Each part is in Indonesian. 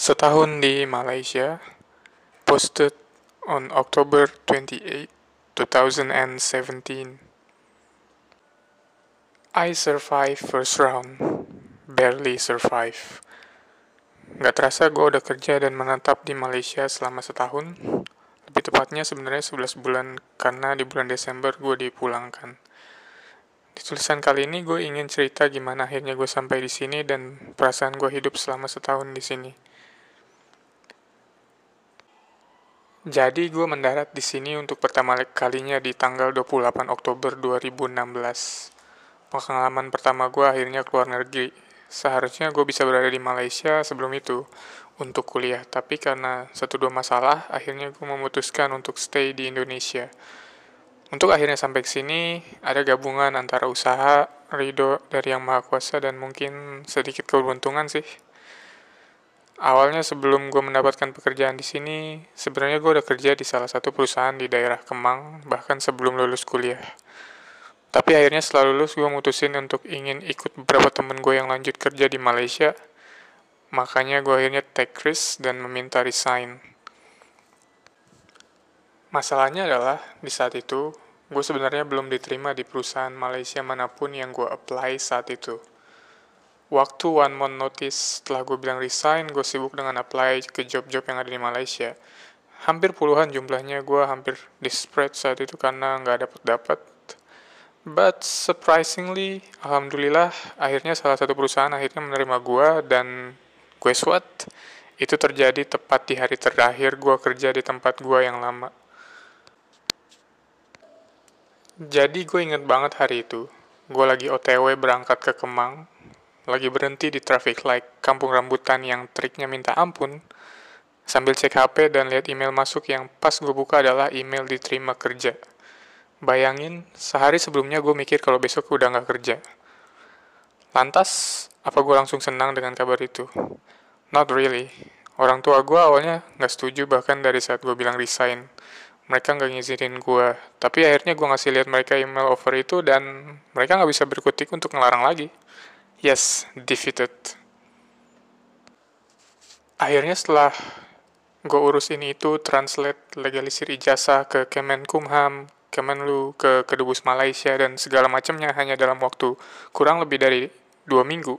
Setahun di Malaysia, posted on October 28, 2017. I survive first round, barely survive. Gak terasa gue udah kerja dan menetap di Malaysia selama setahun. Lebih tepatnya sebenarnya 11 bulan karena di bulan Desember gue dipulangkan. Di tulisan kali ini gue ingin cerita gimana akhirnya gue sampai di sini dan perasaan gue hidup selama setahun di sini. Jadi gue mendarat di sini untuk pertama kalinya di tanggal 28 Oktober 2016. Pengalaman pertama gue akhirnya keluar negeri. Seharusnya gue bisa berada di Malaysia sebelum itu untuk kuliah, tapi karena satu dua masalah, akhirnya gue memutuskan untuk stay di Indonesia. Untuk akhirnya sampai ke sini, ada gabungan antara usaha, ridho dari Yang Maha Kuasa, dan mungkin sedikit keberuntungan sih. Awalnya sebelum gue mendapatkan pekerjaan di sini, sebenarnya gue udah kerja di salah satu perusahaan di daerah Kemang, bahkan sebelum lulus kuliah. Tapi akhirnya setelah lulus gue mutusin untuk ingin ikut beberapa temen gue yang lanjut kerja di Malaysia, makanya gue akhirnya take risk dan meminta resign. Masalahnya adalah di saat itu gue sebenarnya belum diterima di perusahaan Malaysia mana pun yang gue apply saat itu. Waktu one month notice setelah gue bilang resign, gue sibuk dengan apply ke job-job yang ada di Malaysia. Hampir puluhan jumlahnya gue hampir desperate saat itu karena nggak dapet-dapet. But surprisingly, alhamdulillah, akhirnya salah satu perusahaan akhirnya menerima gue dan gue what? Itu terjadi tepat di hari terakhir gue kerja di tempat gue yang lama. Jadi gue inget banget hari itu. Gue lagi OTW berangkat ke Kemang. Lagi berhenti di traffic light kampung rambutan yang triknya minta ampun. Sambil cek HP dan lihat email masuk yang pas gue buka adalah email diterima kerja. Bayangin, sehari sebelumnya gue mikir kalau besok udah gak kerja. Lantas, apa gue langsung senang dengan kabar itu? Not really. Orang tua gue awalnya gak setuju bahkan dari saat gue bilang resign mereka nggak ngizinin gue tapi akhirnya gue ngasih lihat mereka email offer itu dan mereka nggak bisa berkutik untuk ngelarang lagi yes defeated akhirnya setelah gue urus ini itu translate legalisir ijazah ke Kemenkumham Kemenlu ke Kedubes Malaysia dan segala macamnya hanya dalam waktu kurang lebih dari dua minggu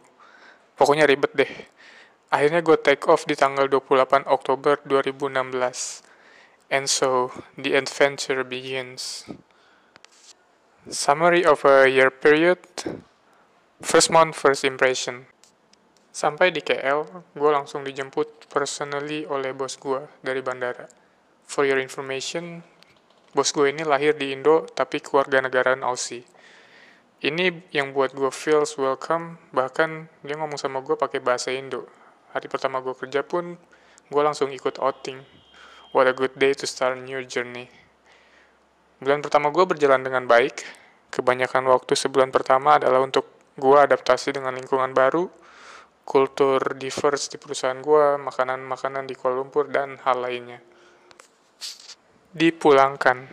pokoknya ribet deh akhirnya gue take off di tanggal 28 Oktober 2016 And so the adventure begins. Summary of a year period. First month, first impression. Sampai di KL, gue langsung dijemput personally oleh bos gue dari bandara. For your information, bos gue ini lahir di Indo tapi keluarga negaraan Aussie. Ini yang buat gue feels welcome, bahkan dia ngomong sama gue pakai bahasa Indo. Hari pertama gue kerja pun, gue langsung ikut outing What a good day to start a new journey. Bulan pertama gue berjalan dengan baik. Kebanyakan waktu sebulan pertama adalah untuk gue adaptasi dengan lingkungan baru, kultur diverse di perusahaan gue, makanan-makanan di Kuala Lumpur, dan hal lainnya. Dipulangkan.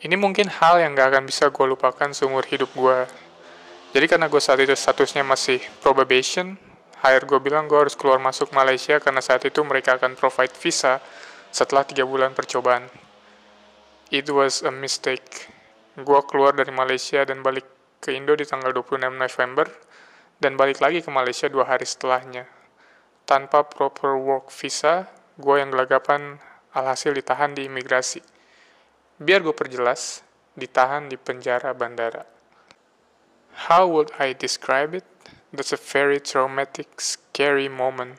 Ini mungkin hal yang gak akan bisa gue lupakan seumur hidup gue. Jadi karena gue saat itu statusnya masih probation, HR gue bilang gue harus keluar masuk Malaysia karena saat itu mereka akan provide visa setelah tiga bulan percobaan. It was a mistake. Gue keluar dari Malaysia dan balik ke Indo di tanggal 26 November dan balik lagi ke Malaysia dua hari setelahnya. Tanpa proper work visa, gue yang gelagapan alhasil ditahan di imigrasi. Biar gue perjelas, ditahan di penjara bandara. How would I describe it? That's a very traumatic, scary moment.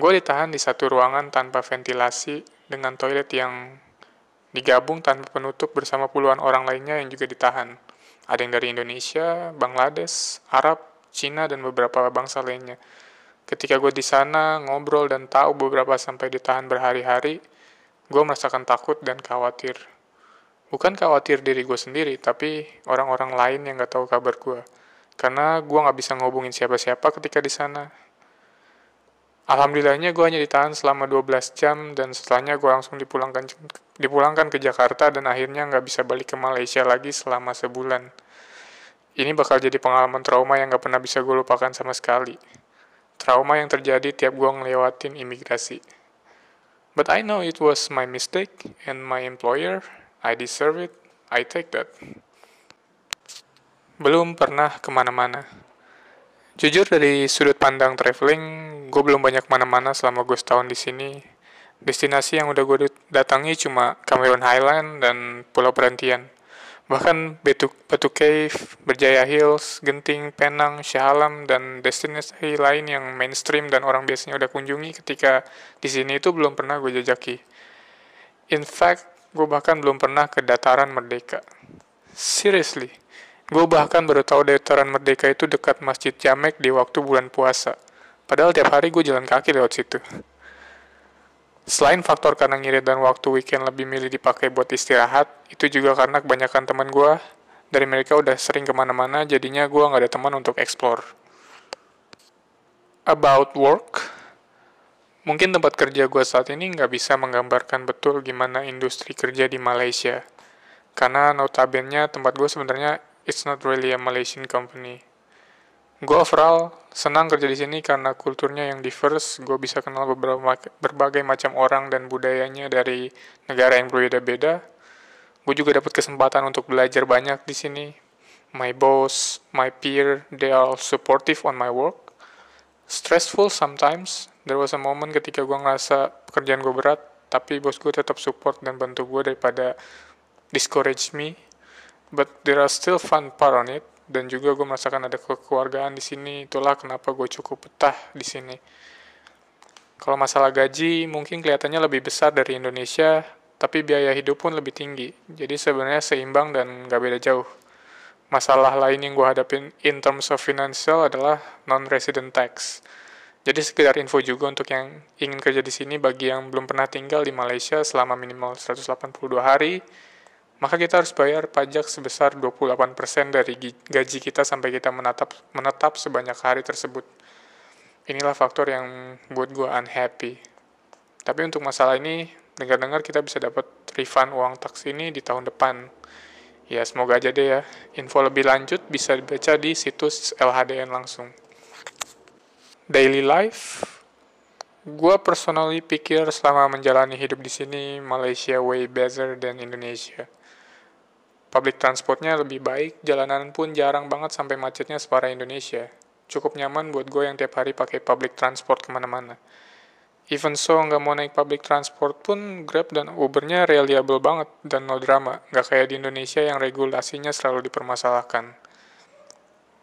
Gue ditahan di satu ruangan tanpa ventilasi dengan toilet yang digabung tanpa penutup bersama puluhan orang lainnya yang juga ditahan. Ada yang dari Indonesia, Bangladesh, Arab, Cina, dan beberapa bangsa lainnya. Ketika gue di sana ngobrol dan tahu beberapa sampai ditahan berhari-hari, gue merasakan takut dan khawatir. Bukan khawatir diri gue sendiri, tapi orang-orang lain yang gak tahu kabar gue karena gue nggak bisa ngobongin siapa-siapa ketika di sana. Alhamdulillahnya gue hanya ditahan selama 12 jam dan setelahnya gue langsung dipulangkan dipulangkan ke Jakarta dan akhirnya nggak bisa balik ke Malaysia lagi selama sebulan. Ini bakal jadi pengalaman trauma yang nggak pernah bisa gue lupakan sama sekali. trauma yang terjadi tiap gue ngelewatin imigrasi. But I know it was my mistake and my employer, I deserve it, I take that. Belum pernah ke mana-mana. Jujur dari sudut pandang traveling, gue belum banyak mana-mana selama gue setahun di sini. Destinasi yang udah gue datangi cuma Cameron Highland dan Pulau Perhentian. Bahkan Batu, Batu Cave, Berjaya Hills, Genting, Penang, Shah Alam, dan destinasi lain yang mainstream dan orang biasanya udah kunjungi ketika di sini itu belum pernah gue jajaki. In fact, gue bahkan belum pernah ke Dataran Merdeka. Seriously, gue bahkan baru tahu Dataran Merdeka itu dekat Masjid Jamek di waktu bulan puasa. Padahal tiap hari gue jalan kaki lewat situ. Selain faktor karena ngirit dan waktu weekend lebih milih dipakai buat istirahat, itu juga karena kebanyakan teman gue dari mereka udah sering ke mana-mana, jadinya gue nggak ada teman untuk explore. About work, mungkin tempat kerja gue saat ini nggak bisa menggambarkan betul gimana industri kerja di Malaysia. Karena notabene tempat gue sebenarnya it's not really a Malaysian company. Gue overall senang kerja di sini karena kulturnya yang diverse. Gue bisa kenal beberapa berbagai macam orang dan budayanya dari negara yang berbeda-beda. Gue juga dapat kesempatan untuk belajar banyak di sini. My boss, my peer, they are supportive on my work. Stressful sometimes. There was a moment ketika gue ngerasa pekerjaan gue berat, tapi bos gue tetap support dan bantu gue daripada discourage me. But there are still fun part on it dan juga gue merasakan ada kekeluargaan di sini. Itulah kenapa gue cukup betah di sini. Kalau masalah gaji mungkin kelihatannya lebih besar dari Indonesia tapi biaya hidup pun lebih tinggi. Jadi sebenarnya seimbang dan gak beda jauh. Masalah lain yang gue hadapin in terms of financial adalah non-resident tax. Jadi sekedar info juga untuk yang ingin kerja di sini bagi yang belum pernah tinggal di Malaysia selama minimal 182 hari maka kita harus bayar pajak sebesar 28% dari gaji kita sampai kita menetap, menetap sebanyak hari tersebut. Inilah faktor yang buat gue unhappy. Tapi untuk masalah ini, dengar-dengar kita bisa dapat refund uang taksi ini di tahun depan. Ya, semoga aja deh ya. Info lebih lanjut bisa dibaca di situs LHDN langsung. Daily life, gue personally pikir selama menjalani hidup di sini, Malaysia way better than Indonesia Public transportnya lebih baik, jalanan pun jarang banget sampai macetnya separah Indonesia. Cukup nyaman buat gue yang tiap hari pakai public transport ke mana-mana. Even so, nggak mau naik public transport pun Grab dan Ubernya reliable banget dan no drama, nggak kayak di Indonesia yang regulasinya selalu dipermasalahkan.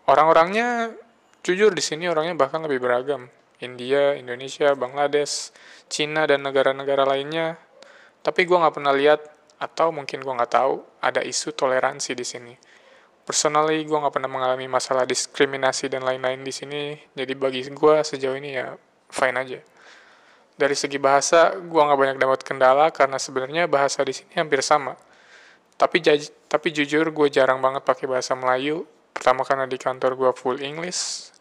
Orang-orangnya, jujur di sini orangnya bahkan lebih beragam. India, Indonesia, Bangladesh, Cina, dan negara-negara lainnya. Tapi gue nggak pernah lihat atau mungkin gue nggak tahu ada isu toleransi di sini. Personally, gue nggak pernah mengalami masalah diskriminasi dan lain-lain di sini, jadi bagi gue sejauh ini ya fine aja. Dari segi bahasa, gue nggak banyak dapat kendala karena sebenarnya bahasa di sini hampir sama. Tapi tapi jujur gue jarang banget pakai bahasa Melayu. Pertama karena di kantor gue full English,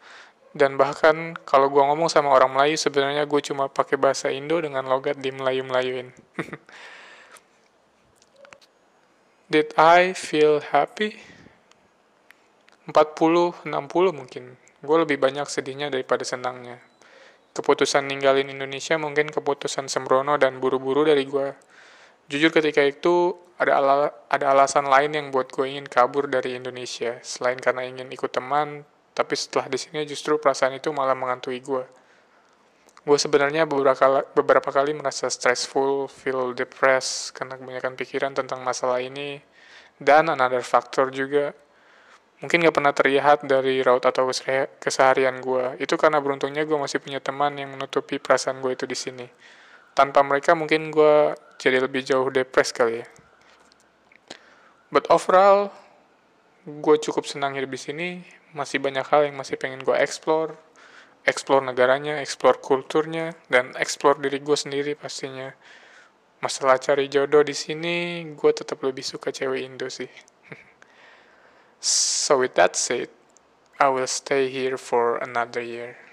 dan bahkan kalau gue ngomong sama orang Melayu sebenarnya gue cuma pakai bahasa Indo dengan logat di Melayu-Melayuin. Did I feel happy? 40, 60 mungkin. Gue lebih banyak sedihnya daripada senangnya. Keputusan ninggalin Indonesia mungkin keputusan sembrono dan buru-buru dari gue. Jujur ketika itu ada, ala ada alasan lain yang buat gue ingin kabur dari Indonesia. Selain karena ingin ikut teman, tapi setelah di sini justru perasaan itu malah mengantui gue gue sebenarnya beberapa beberapa kali merasa stressful, feel depressed karena kebanyakan pikiran tentang masalah ini. Dan another factor juga mungkin gak pernah terlihat dari raut atau keseharian gue. Itu karena beruntungnya gue masih punya teman yang menutupi perasaan gue itu di sini. Tanpa mereka mungkin gue jadi lebih jauh depres kali ya. But overall gue cukup senang hidup di sini. Masih banyak hal yang masih pengen gue explore explore negaranya, explore kulturnya, dan explore diri gue sendiri pastinya. Masalah cari jodoh di sini, gue tetap lebih suka cewek Indo sih. so with that said, I will stay here for another year.